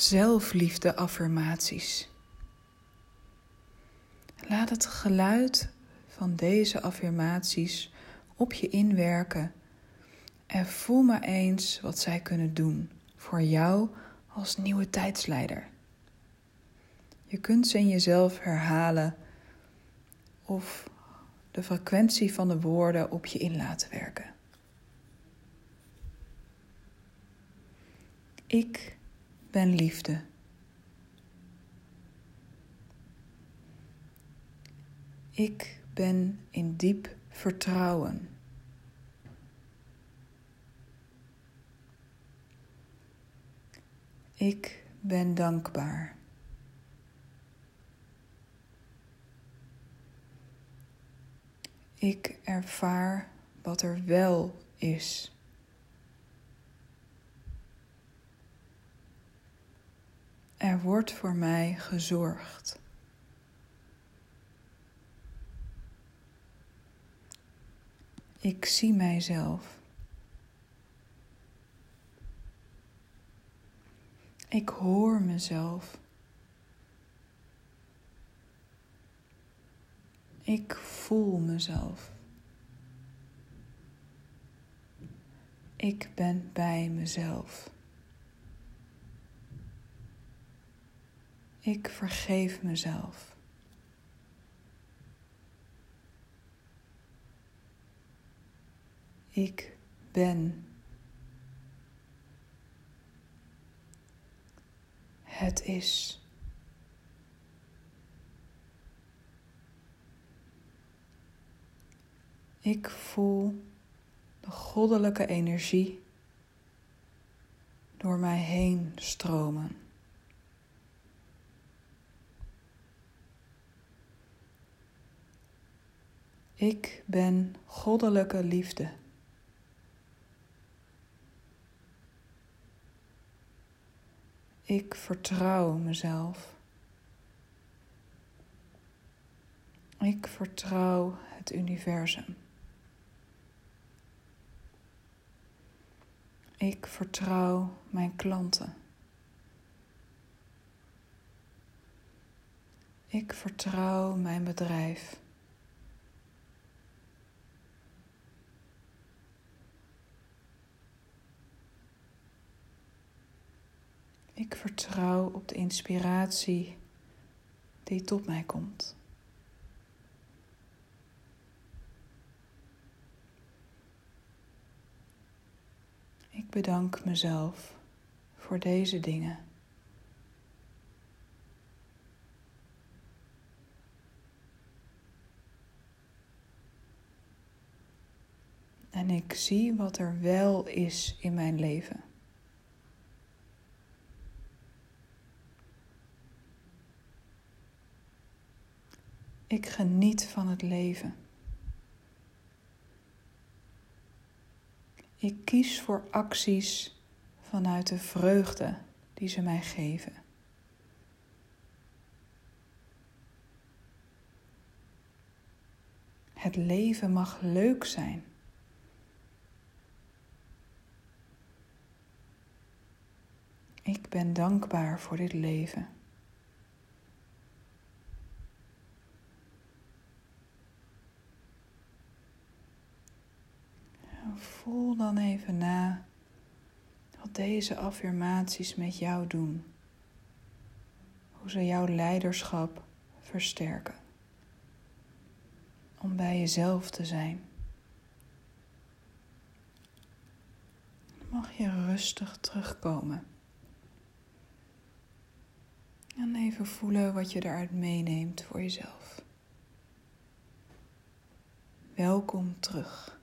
zelfliefde affirmaties. Laat het geluid van deze affirmaties op je inwerken en voel maar eens wat zij kunnen doen voor jou als nieuwe tijdsleider. Je kunt ze in jezelf herhalen of de frequentie van de woorden op je in laten werken. Ik ben liefde. Ik ben in diep vertrouwen. Ik ben dankbaar. Ik ervaar wat er wel is. Er wordt voor mij gezorgd. Ik zie mijzelf. Ik hoor mezelf. Ik voel mezelf. Ik ben bij mezelf. Ik vergeef mezelf. Ik ben. Het is. Ik voel de goddelijke energie door mij heen stromen. Ik ben goddelijke liefde. Ik vertrouw mezelf. Ik vertrouw het universum. Ik vertrouw mijn klanten. Ik vertrouw mijn bedrijf. Ik vertrouw op de inspiratie die tot mij komt. Ik bedank mezelf voor deze dingen. En ik zie wat er wel is in mijn leven. Ik geniet van het leven. Ik kies voor acties vanuit de vreugde die ze mij geven. Het leven mag leuk zijn. Ik ben dankbaar voor dit leven. Voel dan even na wat deze affirmaties met jou doen. Hoe ze jouw leiderschap versterken. Om bij jezelf te zijn. Mag je rustig terugkomen. En even voelen wat je eruit meeneemt voor jezelf. Welkom terug.